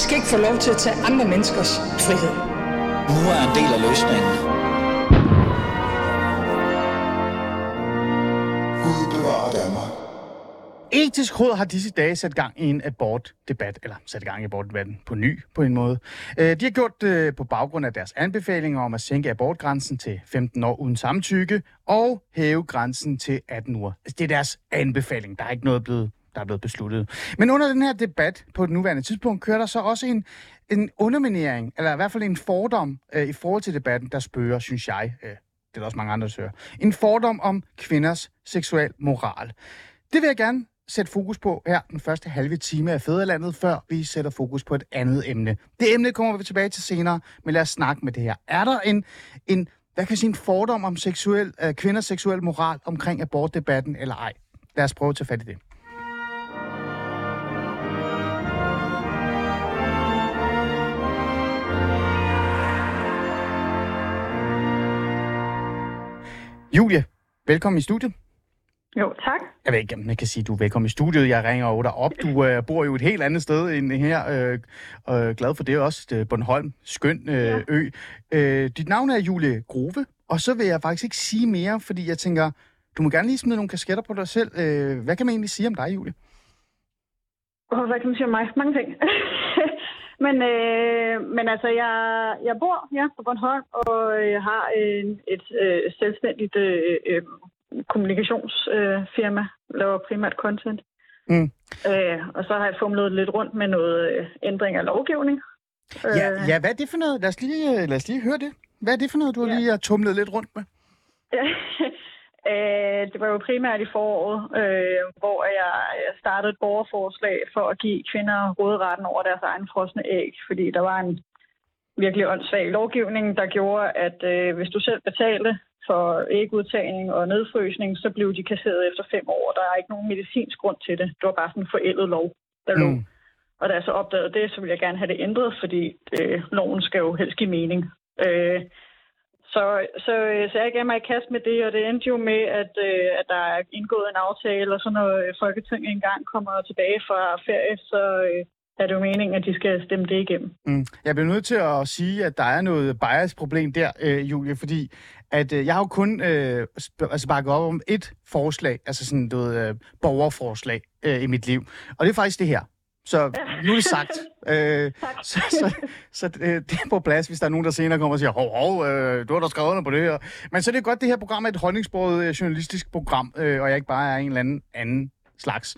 skal ikke få lov til at tage andre menneskers frihed. Nu er en del af løsningen. Gud bevarer Danmark. Etisk Råd har disse dage sat gang i en abortdebat, eller sat gang i abortdebatten på ny på en måde. Øh, de har gjort det på baggrund af deres anbefalinger om at sænke abortgrænsen til 15 år uden samtykke og hæve grænsen til 18 uger. Altså, det er deres anbefaling. Der er ikke noget blevet der er blevet besluttet. Men under den her debat på det nuværende tidspunkt kører der så også en, en underminering, eller i hvert fald en fordom øh, i forhold til debatten, der spørger, synes jeg, øh, det er der også mange andre, der søger, en fordom om kvinders seksuel moral. Det vil jeg gerne sætte fokus på her den første halve time af Fæderlandet, før vi sætter fokus på et andet emne. Det emne kommer vi tilbage til senere, men lad os snakke med det her. Er der en, en hvad kan jeg sige, en fordom om seksuel, øh, kvinders seksuel moral omkring abortdebatten eller ej? Lad os prøve at tage fat i det. Julie, velkommen i studiet. Jo, tak. Jeg ved ikke, om jeg kan sige, at du er velkommen i studiet. Jeg ringer over dig op. Du øh, bor jo et helt andet sted end her. Øh, øh, glad for det også. Det Bornholm. Skøn øh, ja. ø. Øh, dit navn er Julie Grove. Og så vil jeg faktisk ikke sige mere, fordi jeg tænker, du må gerne lige smide nogle kasketter på dig selv. Øh, hvad kan man egentlig sige om dig, Julie? Oh, hvad kan man sige om mig? Mange ting. men, øh, men altså, jeg, jeg bor her på Bornholm, og jeg har en, et øh, selvstændigt øh, øh, kommunikationsfirma, øh, laver primært content. Mm. Øh, og så har jeg fumlet lidt rundt med noget øh, ændring af lovgivning. Ja, øh, ja, hvad er det for noget? Lad os lige, lad os lige høre det. Hvad er det for noget, du ja. lige har tumlet lidt rundt med? øh, det var jo primært i foråret, øh, hvor jeg startede et borgerforslag for at give kvinder råderetten over deres egen frosne æg, fordi der var en virkelig åndssvag lovgivning, der gjorde, at øh, hvis du selv betalte for ægudtagning og nedfrysning, så blev de kasseret efter fem år. Der er ikke nogen medicinsk grund til det. Det var bare sådan en forældet lov, der lå. Mm. Og da jeg så opdagede det, så ville jeg gerne have det ændret, fordi øh, loven skal jo helst give mening. Øh, så, så, øh, så jeg gav mig i kast med det, og det endte jo med, at, øh, at der er indgået en aftale, og så når øh, Folketinget engang kommer tilbage fra ferie, så øh, er det jo meningen, at de skal stemme det igennem. Mm. Jeg bliver nødt til at sige, at der er noget bias-problem der, øh, Julie, fordi at øh, jeg har jo kun øh, altså bakket op om et forslag, altså sådan noget øh, borgerforslag øh, i mit liv, og det er faktisk det her. Så nu er det sagt. øh, så så, så det er på plads, hvis der er nogen, der senere kommer og siger, hov, hov, øh, du har da skrevet under på det her. Men så er det godt, det her program er et holdningsbordet øh, journalistisk program, øh, og jeg ikke bare er en eller anden anden slags.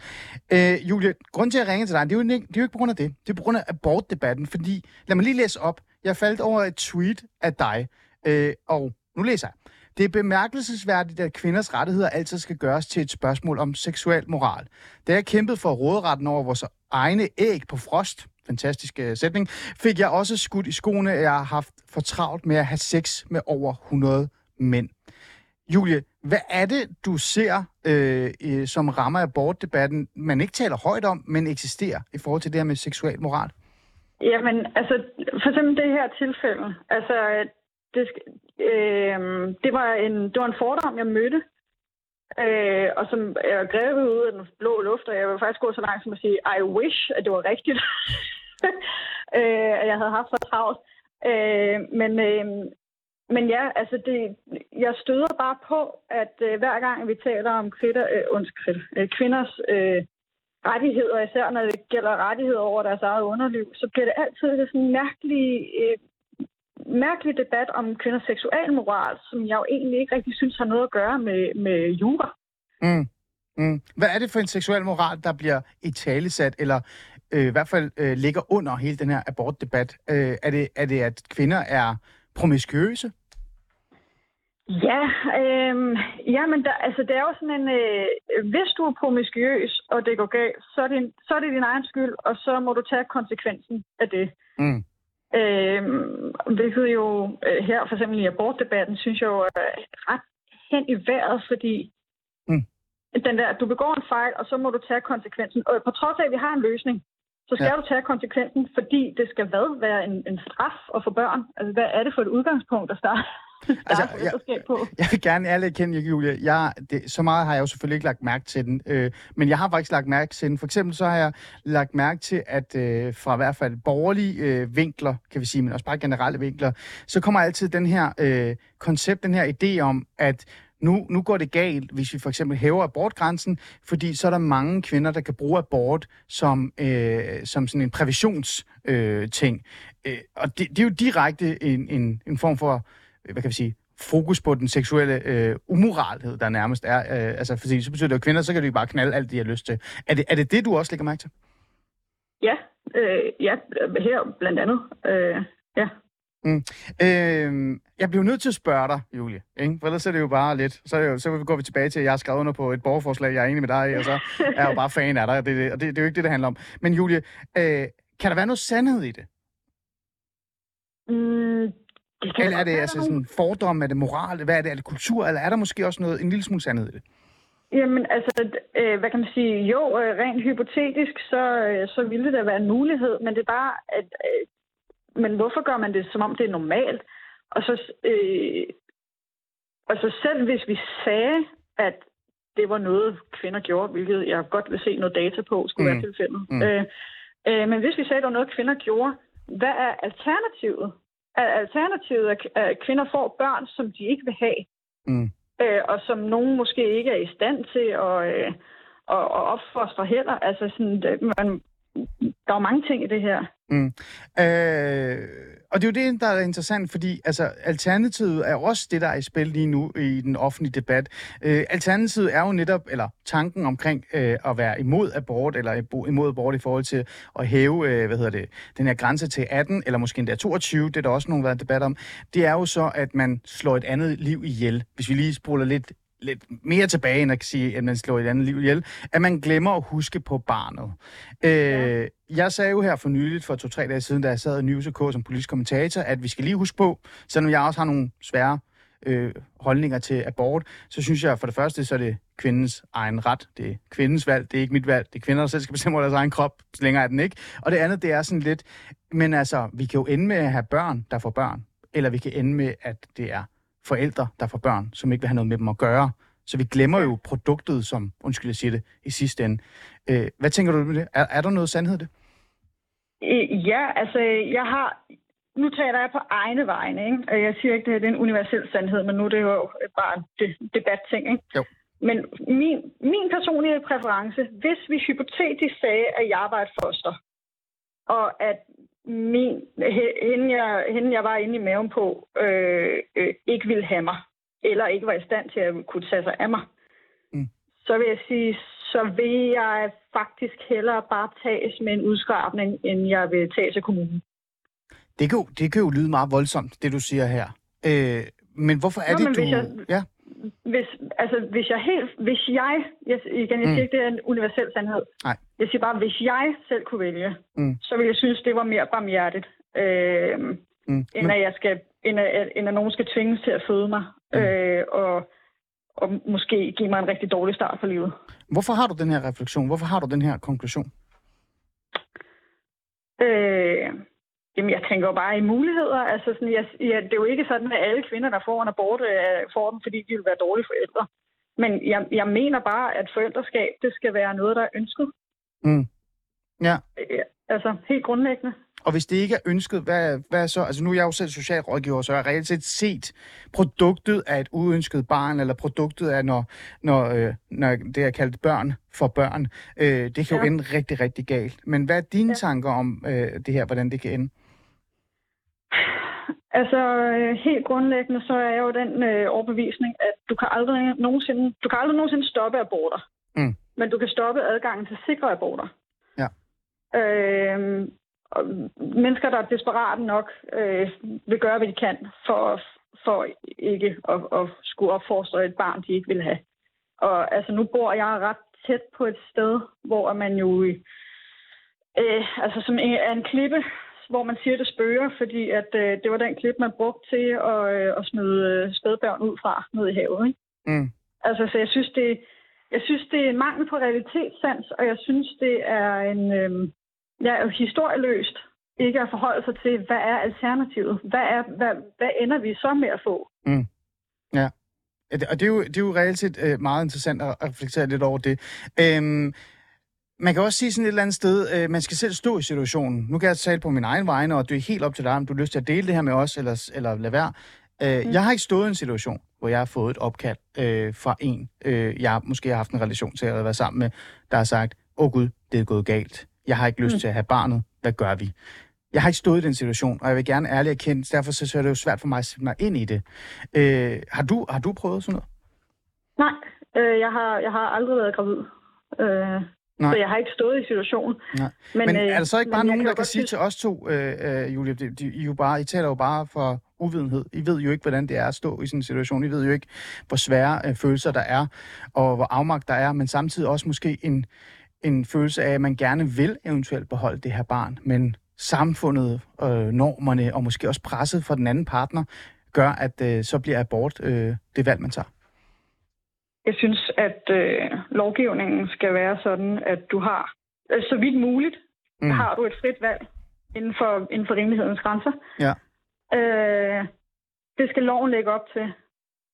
Øh, Julie, grund til at ringe til dig, det er, jo ikke, det er jo ikke på grund af det. Det er på grund af abortdebatten, fordi, lad mig lige læse op. Jeg faldt over et tweet af dig, øh, og nu læser jeg. Det er bemærkelsesværdigt, at kvinders rettigheder altid skal gøres til et spørgsmål om seksuel moral. Da jeg kæmpede for råderetten over vores egne æg på frost, fantastisk uh, sætning, fik jeg også skudt i skoene, at jeg har haft for travlt med at have sex med over 100 mænd. Julie, hvad er det, du ser, øh, øh, som rammer abortdebatten, man ikke taler højt om, men eksisterer i forhold til det her med seksuel moral? Jamen, altså, for eksempel det her tilfælde, altså, øh, det, øh, det, var en, det var en fordom, jeg mødte, øh, og som er grebet ud af den blå luft, og jeg vil faktisk gå så langt som at sige, I wish, at det var rigtigt, øh, at jeg havde haft så travlt. Øh, men, øh, men ja, altså det, jeg støder bare på, at øh, hver gang vi taler om kritter, øh, undskyld, øh, kvinders øh, rettigheder, især når det gælder rettigheder over deres eget underliv, så bliver det altid sådan en mærkelig øh, mærkelig debat om kvinders seksualmoral, som jeg jo egentlig ikke rigtig synes har noget at gøre med, med jura. Mm. Mm. Hvad er det for en seksuel moral, der bliver i talesat, eller øh, i hvert fald øh, ligger under hele den her abortdebat? Øh, er, det, er det, at kvinder er promiskuøse? Ja, øh, ja men der, altså, det er jo sådan en, øh, hvis du er promiskuøs, og det går galt, så er det, så er det din egen skyld, og så må du tage konsekvensen af det. Mm. Øh, hvilket jo øh, her, for eksempel i abortdebatten, synes jeg jo er ret hen i vejret, fordi mm. den der, du begår en fejl, og så må du tage konsekvensen. Og på trods af, at vi har en løsning, så skal Ja. du tage konsekvensen, fordi det skal hvad være en, en straf at få børn? Altså, hvad er det for et udgangspunkt, der starter, Altså, altså, jeg- forældreskab på? Jeg vil gerne ærligt kende Julie. Jeg, det, så meget har jeg jo selvfølgelig ikke lagt mærke til den. Øh, men jeg har faktisk lagt mærke til den. For eksempel så har jeg lagt mærke til, at øh, fra i hvert fald borgerlige øh, vinkler, kan vi sige, men også bare generelle vinkler, så kommer altid den her øh, koncept, den her idé om, at nu, nu går det galt, hvis vi for eksempel hæver abortgrænsen, fordi så er der mange kvinder, der kan bruge abort som, øh, som sådan en prævisionsting. Øh, ting. øh, og det, det er jo direkte en, en, en form for hvad kan vi sige, fokus på den seksuelle øh, umoralhed, der nærmest er. Øh, altså, fordi så betyder det jo, at kvinder, så kan de bare knalde alt, de har lyst til. Er det, er det det, du også lægger mærke til? Ja, øh, ja, her blandt andet. Øh, ja. Øh, jeg bliver nødt til at spørge dig, Julie, ikke? for ellers er det jo bare lidt, så, er det jo, så går vi tilbage til, at jeg har skrevet under på et borgerforslag, jeg er enig med dig i, og så er jeg jo bare fan af dig, og det, og det, det er jo ikke det, det handler om. Men Julie, øh, kan der være noget sandhed i det? Mm, det Eller er det altså sådan fordom, er det moral, hvad er det, er det kultur, eller er der måske også noget, en lille smule sandhed i det? Jamen, altså, øh, hvad kan man sige? Jo, øh, rent hypotetisk, så, øh, så ville det da være en mulighed, men det er bare, at... Øh, men hvorfor gør man det, som om det er normalt? Og så, øh, og så selv hvis vi sagde, at det var noget, kvinder gjorde, hvilket jeg godt vil se noget data på, skulle Mm. være tilfældet. Mm. Øh, øh, men hvis vi sagde, at det var noget, kvinder gjorde, hvad er alternativet? Er alternativet, at at kvinder får børn, som de ikke vil have? Mm. øh, og som nogen måske ikke er i stand til at, øh, at, at opfostre heller. Altså sådan, man, der er mange ting i det her. Mm. Øh, og det er jo det, der er interessant, fordi altså, alternativet er også det, der er i spil lige nu i den offentlige debat. Øh, alternativet er jo netop, eller tanken omkring øh, at være imod abort, eller imod abort i forhold til at hæve, øh, hvad hedder det, den her grænse til 18, eller måske endda 22, det er der også nogen, været debat om, det er jo så, at man slår et andet liv ihjel. Hvis vi lige spoler lidt lidt mere tilbage, end at sige, at man slår et andet liv ihjel, at man glemmer at huske på barnet. Øh. Jeg sagde jo her for nyligt, for to-tre dage siden, da jeg sad i News K som politisk kommentator, at vi skal lige huske på, selvom jeg også har nogle svære øh, holdninger til abort, så synes jeg for det første, så er det kvindens egen ret. Det er kvindens valg, det er ikke mit valg. Det er kvinder, der selv skal bestemme over deres egen krop, så længere er den ikke. Og det andet, det er sådan lidt, men altså, vi kan jo ende med at have børn, der får børn, eller vi kan ende med, at det er forældre, der får børn, som ikke vil have noget med dem at gøre. Så vi glemmer jo produktet, som, undskyld, jeg siger det, i sidste ende. Øh, hvad tænker du med det? Er, er der noget sandhed i det? Ja, altså, jeg har... Nu taler jeg på egne vegne, ikke? Og Jeg siger ikke, at det er en universel sandhed, men nu er det jo bare en de- debatting, ikke? Jo. Men min, min personlige præference, hvis vi hypotetisk sagde, at jeg var et foster, og at min, he- hende, jeg, hende, jeg var inde i maven på, øh, øh, ikke ville have mig, eller ikke var i stand til at kunne tage sig af mig, Mm. så vil jeg sige, så vil jeg faktisk hellere bare tages med en udskrabning, end jeg vil tage til kommunen. Det kan, jo, det kan jo lyde meget voldsomt, det du siger her. Øh, men hvorfor er Nå, det, du... jeg- Ja, Hvis, altså, hvis jeg helt, hvis jeg, jeg igen, jeg Mm. siger ikke, det er en universel sandhed. Nej. Jeg siger bare, hvis jeg selv kunne vælge, Mm. så ville jeg synes, det var mere barmhjertigt, øh, mm. end, at jeg skal, end, at, end at nogen skal tvinges til at føde mig, Mm. øh, og, og måske give mig en rigtig dårlig start på livet. hvorfor har du den her refleksion? Hvorfor har du den her konklusion? Øh, jamen, jeg tænker jo bare i muligheder. Altså, sådan, jeg, ja, det er jo ikke sådan, at alle kvinder, der får en abort, øh, får den, fordi de vil være dårlige forældre. Men jeg, jeg mener bare, at forældreskab, det skal være noget, der er ønsket. Mm. Ja, Øh, altså, helt grundlæggende. og hvis det ikke er ønsket, hvad, hvad så? Altså nu er jeg jo selv socialrådgiver, så jeg har reelt set set produktet af et uønsket barn, eller produktet af, når, når, øh, når det er kaldt børn for børn. Øh, det kan jo Ja. ende rigtig, rigtig galt. Men hvad er dine Ja. tanker om øh, det her, hvordan det kan ende? Altså, øh, helt grundlæggende, så er jeg jo den øh, overbevisning, at du kan aldrig nogensinde, du kan aldrig nogensinde stoppe aborter. Mm. Men du kan stoppe adgangen til sikre aborter. Ja. Øh, og mennesker, der er desperate nok, øh, vil gøre, hvad de kan for, for ikke at, at skulle opfostre et barn, de ikke vil have. Og altså, nu bor jeg ret tæt på et sted, hvor man jo, øh, altså som er en klippe, hvor man siger, det spørger, fordi at øh, det var den klip, man brugte til at, øh, at smide øh, spædbørn ud fra ned i havet. Ikke? Mm. Altså, så jeg synes, det, jeg synes, det er en mangel på realitetssans, og jeg synes, det er en, øh, jo historieløst ikke at forholde sig til, hvad er alternativet? Hvad, er, hvad, hvad ender vi så med at få? Ja, det- Og det er jo, det er jo reelt set øh, meget interessant at reflektere lidt over det. Øhm, man kan også sige sådan et eller andet sted, øh, man skal selv stå i situationen. Nu kan jeg tale på min egen vegne, og det er helt op til dig, om du har lyst til at dele det her med os, eller, eller lade være. Øh, mm. Jeg har ikke stået i en situation, hvor jeg har fået et opkald øh, fra en, øh, jeg måske har haft en relation til, eller været sammen med, der har sagt, åh oh gud, det er gået galt. Jeg har ikke lyst mm. til at have barnet. Hvad gør vi? Jeg har ikke stået i den situation, og jeg vil gerne ærligt erkende, derfor så, så er det jo svært for mig at sætte mig ind i det. Øh, har, du, har du prøvet sådan noget? Nej, øh, jeg, har, jeg har aldrig været gravid. Øh, Nej. så jeg har ikke stået i situationen. Nej. Men, men øh, er der så ikke bare nogen, der kan sige til os to, øh, øh, Julie, de, de, I, jo bare, I taler jo bare for uvidenhed. I ved jo ikke, hvordan det er at stå i sådan en situation. I ved jo ikke, hvor svære øh, følelser der er, og hvor afmagt der er, men samtidig også måske en, en følelse af, at man gerne vil eventuelt beholde det her barn, men samfundet, øh, normerne og måske også presset fra den anden partner, gør, at øh, så bliver abort øh, det valg, man tager. Jeg synes, at øh, lovgivningen skal være sådan, at du har, øh, så vidt muligt, Mm. mm. har du et frit valg inden for, inden for rimelighedens grænser. Ja. Øh, det skal loven lægge op til.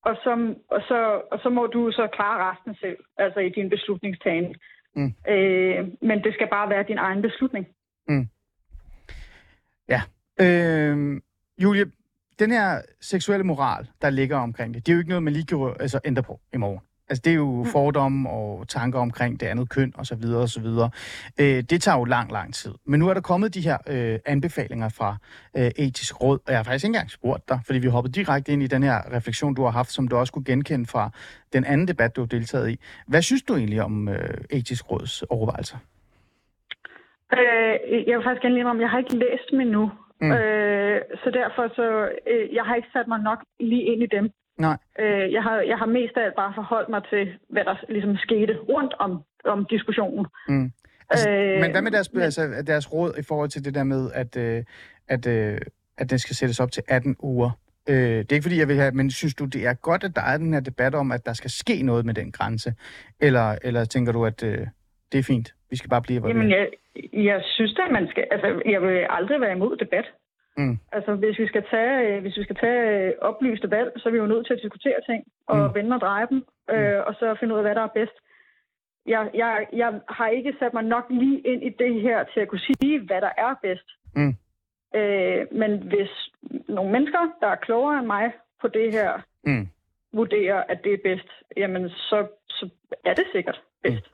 Og så, og, så, og så må du så klare resten selv, altså i din beslutningstagen. Mm. Øh, men det skal bare være din egen beslutning. Øh, Julie, den her seksuelle moral, der ligger omkring det, det er jo ikke noget, man lige kan altså, ændre på i morgen. Altså, det er jo fordomme og tanker omkring det andet køn og så videre og så videre. Øh, det tager jo lang, lang tid. Men nu er der kommet de her øh, anbefalinger fra øh, etisk råd, og jeg har faktisk ikke engang spurgt dig, fordi vi hoppede direkte ind i den her refleksion, du har haft, som du også kunne genkende fra den anden debat, du har deltaget i. Hvad synes du egentlig om øh, etisk råds overvejelser? Øh, jeg vil faktisk gerne lige om, jeg har ikke læst dem endnu. Mm. Mm. Øh, så derfor så, øh, jeg har ikke sat mig nok lige ind i dem. Nej. Øh, jeg, har, jeg har mest af alt bare forholdt mig til, hvad der ligesom skete rundt om, om diskussionen. Mm. Altså, Øh, men hvad med deres, men- altså, deres råd i forhold til det der med, at, øh, at, øh, at den skal sættes op til 18 uger? Øh, det er ikke fordi, jeg vil have, men synes du, det er godt, at der er den her debat om, at der skal ske noget med den grænse? Eller, eller tænker du, at øh, det er fint, vi skal bare blive, hvor Jamen, vi er? jeg, jeg synes da, man skal... Altså, jeg vil aldrig være imod debat. Mm. Altså, hvis vi skal tage, øh, hvis vi skal tage øh, oplyste valg, så er vi jo nødt til at diskutere ting og Mm. mm. vende og dreje dem, øh, og så finde ud af, hvad der er bedst. Jeg, jeg, jeg har ikke sat mig nok lige ind i det her til at kunne sige, hvad der er bedst. Mm. Øh, men hvis nogle mennesker, der er klogere end mig på det her, Mm. vurderer, at det er bedst, jamen så, så er det sikkert bedst.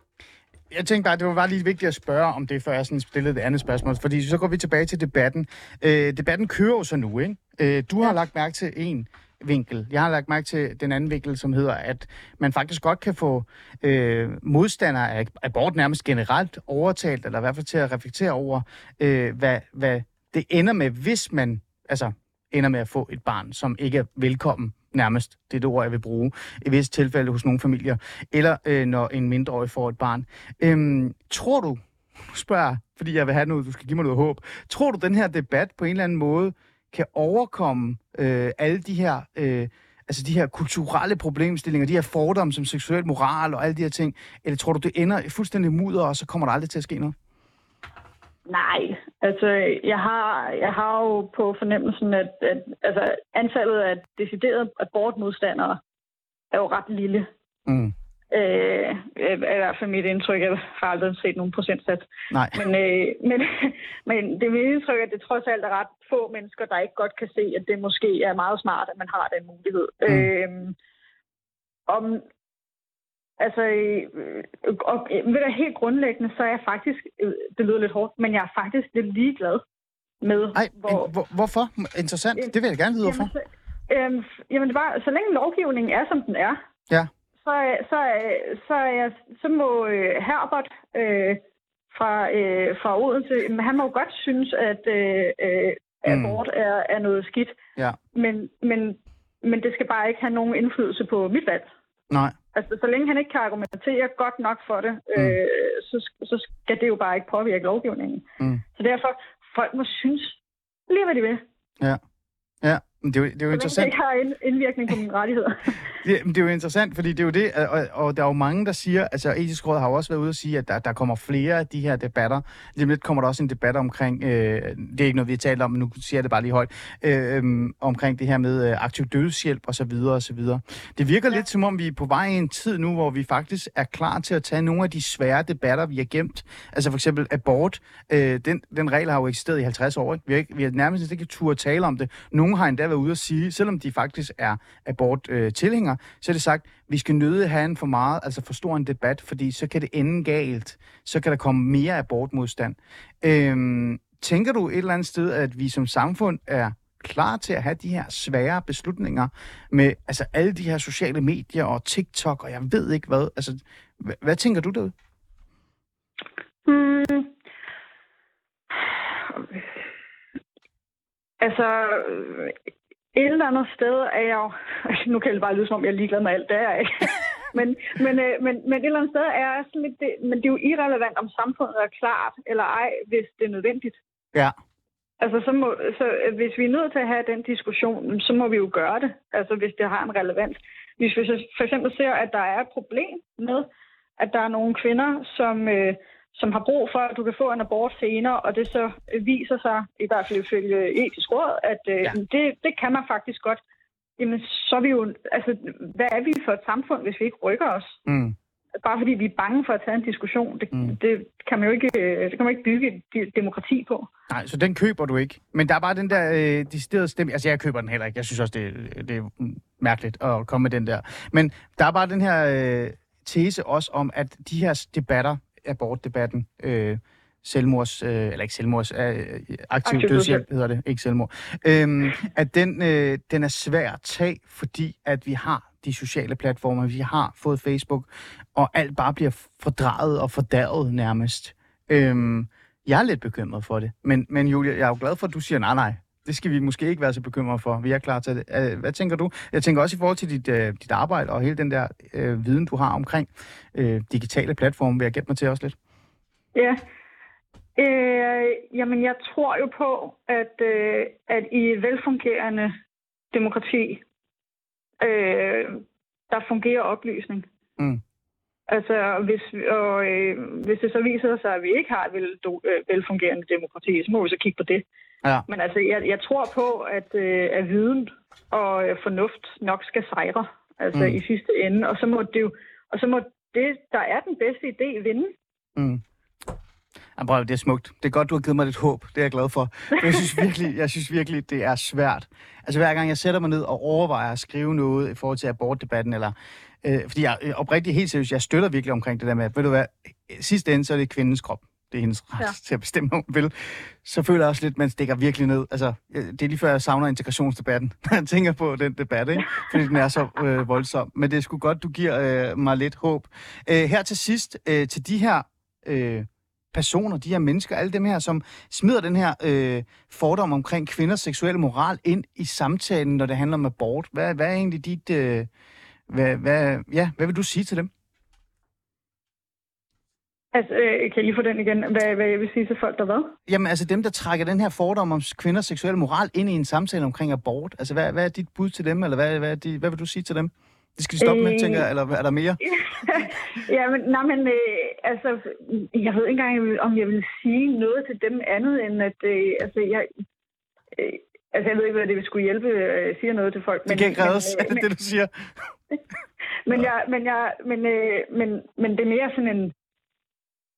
Jeg tænkte bare, det var bare lige vigtigt at spørge om det, før jeg sådan stillede det andet spørgsmål. Fordi så går vi tilbage til debatten. Øh, debatten kører jo så nu, ikke? Øh, du har Ja. lagt mærke til en vinkel. Jeg har lagt mærke til den anden vinkel, som hedder, at man faktisk godt kan få øh, modstandere af abort nærmest generelt overtalt, eller i hvert fald til at reflektere over, øh, hvad, hvad det ender med, hvis man altså, ender med at få et barn, som ikke er velkommen nærmest, det er det ord, jeg vil bruge, i visse tilfælde hos nogle familier, eller øh, når en mindreårig får et barn. Øhm, tror du, spørger fordi jeg vil have noget, du skal give mig noget håb, tror du, den her debat på en eller anden måde kan overkomme øh, alle de her, øh, altså de her kulturelle problemstillinger, de her fordomme som seksuel moral og alle de her ting, eller tror du, det ender fuldstændig mudder, og så kommer der aldrig til at ske noget? Nej, altså jeg har, jeg har jo på fornemmelsen, at, at altså, antallet af deciderede abortmodstandere er jo ret lille. Mm. Øh, er i hvert fald mit indtryk. Jeg har aldrig set nogen procentsats. Nej. Men, øh, men, men det er mit indtryk, at det trods alt er ret få mennesker, der ikke godt kan se, at det måske er meget smart, at man har den mulighed. Mm. Øh, om, altså, øh, og, øh, ved du, helt grundlæggende, så er jeg faktisk, øh, det lyder lidt hårdt, men jeg er faktisk lidt ligeglad med, Ej, hvor... hvor, hvorfor? Interessant. Det vil jeg gerne vide, hvorfor. Jamen, så, øhm, jamen det var, så længe lovgivningen er, som den er, Ja. så, så, så, så, så må øh, Herbert øh, fra, øh, fra Odense, han må jo godt synes, at øh, øh, Mm. abort er, er noget skidt. Ja. Men, men, men det skal bare ikke have nogen indflydelse på mit valg. Nej. Altså, så længe han ikke kan argumentere godt nok for det, Mm. øh, så, så skal det jo bare ikke påvirke lovgivningen. Mm. Så derfor, folk må synes lige, hvad de vil. Ja. Ja, det er jo, det er jo interessant. ikke har ind- indvirkning på mine rettigheder. Det, det er jo interessant, fordi det er jo det, og, og der er jo mange, der siger, altså etisk råd har jo også været ude og sige, at der, der kommer flere af de her debatter. Lige lidt kommer der også en debat omkring, øh, det er ikke noget, vi har talt om, men nu siger jeg det bare lige højt, øh, øh, omkring det her med øh, aktiv dødshjælp og så videre og så videre. Det virker ja. lidt som om, vi er på vej i en tid nu, hvor vi faktisk er klar til at tage nogle af de svære debatter, vi har gemt. Altså for eksempel abort, øh, den, den regel har jo eksisteret i 50 år. Ikke? Vi, har ikke, vi har nærmest ikke tur tale om det. Nogle har endda været ude at sige, selvom de faktisk er abort-tilhængere, øh, så er det sagt, vi skal nøde have en for meget, altså for stor en debat, fordi så kan det ende galt. Så kan der komme mere abortmodstand. Øhm, tænker du et eller andet sted, at vi som samfund er klar til at have de her svære beslutninger med altså alle de her sociale medier og TikTok og jeg ved ikke hvad. Altså, hvad, hvad tænker du derude? Hmm. Altså, et eller andet sted er jeg jo... Nu kan det bare lyde, som om jeg er ligeglad med alt, det er jeg ikke. men, men, øh, men, men et eller andet sted er jeg sådan lidt... Det, men det er jo irrelevant, om samfundet er klart eller ej, hvis det er nødvendigt. Ja. Altså, så må, så, øh, hvis vi er nødt til at have den diskussion, så må vi jo gøre det, altså hvis det har en relevans. Hvis vi for eksempel ser, at der er et problem med, at der er nogle kvinder, som, øh, som har brug for, at du kan få en abort senere, og det så viser sig, i hvert fald ifølge etisk råd, at øh, Ja. det, det kan man faktisk godt. Jamen, så er vi jo... Altså, hvad er vi for et samfund, hvis vi ikke rykker os? Mm. Bare fordi vi er bange for at tage en diskussion, det, Mm. det, kan, man jo ikke, øh, det kan man ikke bygge et de- demokrati på. Nej, så den køber du ikke. Men der er bare den der øh, deciderede stemme. Altså, jeg køber den heller ikke. Jeg synes også, det, det er mærkeligt at komme med den der. Men der er bare den her øh, tese også om, at de her debatter, abortdebatten, øh, selvmords, øh, eller ikke selvmords, øh, aktiv Aktiv dødshjælp hedder det, ikke selvmord, øhm, at den, øh, den er svær at tage, fordi at vi har de sociale platformer, vi har fået Facebook, og alt bare bliver fordrejet og fordærvet nærmest. Øhm, jeg er lidt bekymret for det. Men, men Julia, jeg er jo glad for, at du siger, nej, nej, det skal vi måske ikke være så bekymrede for. Vi er klar til det. Øh, Hvad tænker du? Jeg tænker også i forhold til dit, øh, dit arbejde og hele den der øh, viden, du har omkring øh, digitale platforme, vil jeg gætte mig til også lidt. Ja. Øh, jamen, jeg tror jo på, at, øh, at i velfungerende demokrati, øh, der fungerer oplysning. Mm. Altså, hvis, og, øh, hvis det så viser sig, at vi ikke har et vel, do, øh, velfungerende demokrati, så må vi så kigge på det. Ja. Men altså, jeg, jeg tror på, at, øh, at viden og øh, fornuft nok skal sejre altså Mm. i sidste ende. Og så må det jo, og så må det, der er den bedste idé, vinde. Mm. Jamen, prøv, det er smukt. Det er godt, du har givet mig lidt håb. Det er jeg glad for. For Jeg synes virkelig, jeg synes virkelig det er svært. Altså hver gang jeg sætter mig ned og overvejer at skrive noget i forhold til abortdebatten, eller, øh, fordi jeg øh, oprigtigt helt seriøst, jeg støtter virkelig omkring det der med, at, ved du hvad, sidste ende, så er det kvindens krop. Det er hendes ret ja. Til at bestemme, hvad hun vil. Så føler jeg også lidt, at man stikker virkelig ned. Altså, øh, det er lige før, jeg savner integrationsdebatten, når jeg tænker på den debat, ikke? fordi den er så øh, voldsom. Men det er sgu godt, du giver øh, mig lidt håb. Øh, her til sidst, øh, til de her øh, personer, de her mennesker, alle dem her, som smider den her øh, fordom omkring kvinders seksuelle moral ind i samtalen, når det handler om abort. Hvad, hvad er egentlig dit... Øh, hvad, hvad, ja, hvad vil du sige til dem? Altså, øh, kan jeg lige få den igen? Hvad, hvad jeg vil sige til folk, der hvad? Jamen, altså dem, der trækker den her fordom om kvinders seksuelle moral ind i en samtale omkring abort. Altså, hvad, hvad er dit bud til dem, eller hvad, hvad, er de, hvad vil du sige til dem? Det skal de stoppe øh... med, Øh. tænker jeg, eller er der mere? ja, men, nej, men øh, altså, jeg ved ikke engang, om jeg vil sige noget til dem andet, end at, øh, altså, jeg, øh, altså, jeg ved ikke, hvad det vil skulle hjælpe, øh, jeg siger noget til folk. Det kan ikke reddes, men, er det det, du siger? men, jeg, men, jeg, men, øh, men, men det er mere sådan en, øh,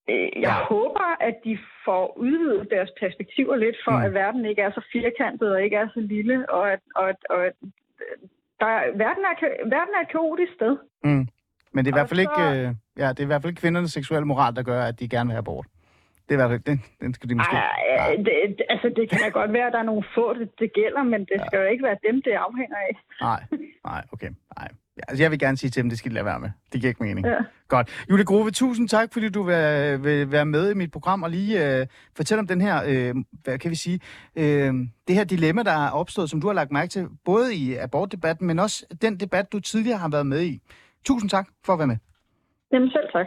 jeg Ja. håber, at de får udvidet deres perspektiver lidt, for Mm. at verden ikke er så firkantet og ikke er så lille, og at, og at, og at øh, der, er- verden, er, verden er et kaotisk sted. Mm. Men det er i hvert fald ikke, så- øh, ja, det er i hvert fald ikke kvindernes seksuelle moral, der gør, at de gerne vil have abort. Det er i hvert fald, den, den skal de måske... Ej, det, det- altså, det kan da godt være, at der er nogle få, det, det gælder, men det skal jo ikke være dem, det afhænger af. Nej, nej, okay. Nej. Altså, jeg vil gerne sige til dem, det skal de lade være med. Det giver ikke mening. Ja. Godt. Julie Grove, tusind tak, fordi du vil, vil være med i mit program og lige øh, fortælle om den her, øh, hvad kan vi sige, øh, det her dilemma, der er opstået, som du har lagt mærke til, både i abortdebatten, men også den debat, du tidligere har været med i. Tusind tak for at være med. Jamen selv tak.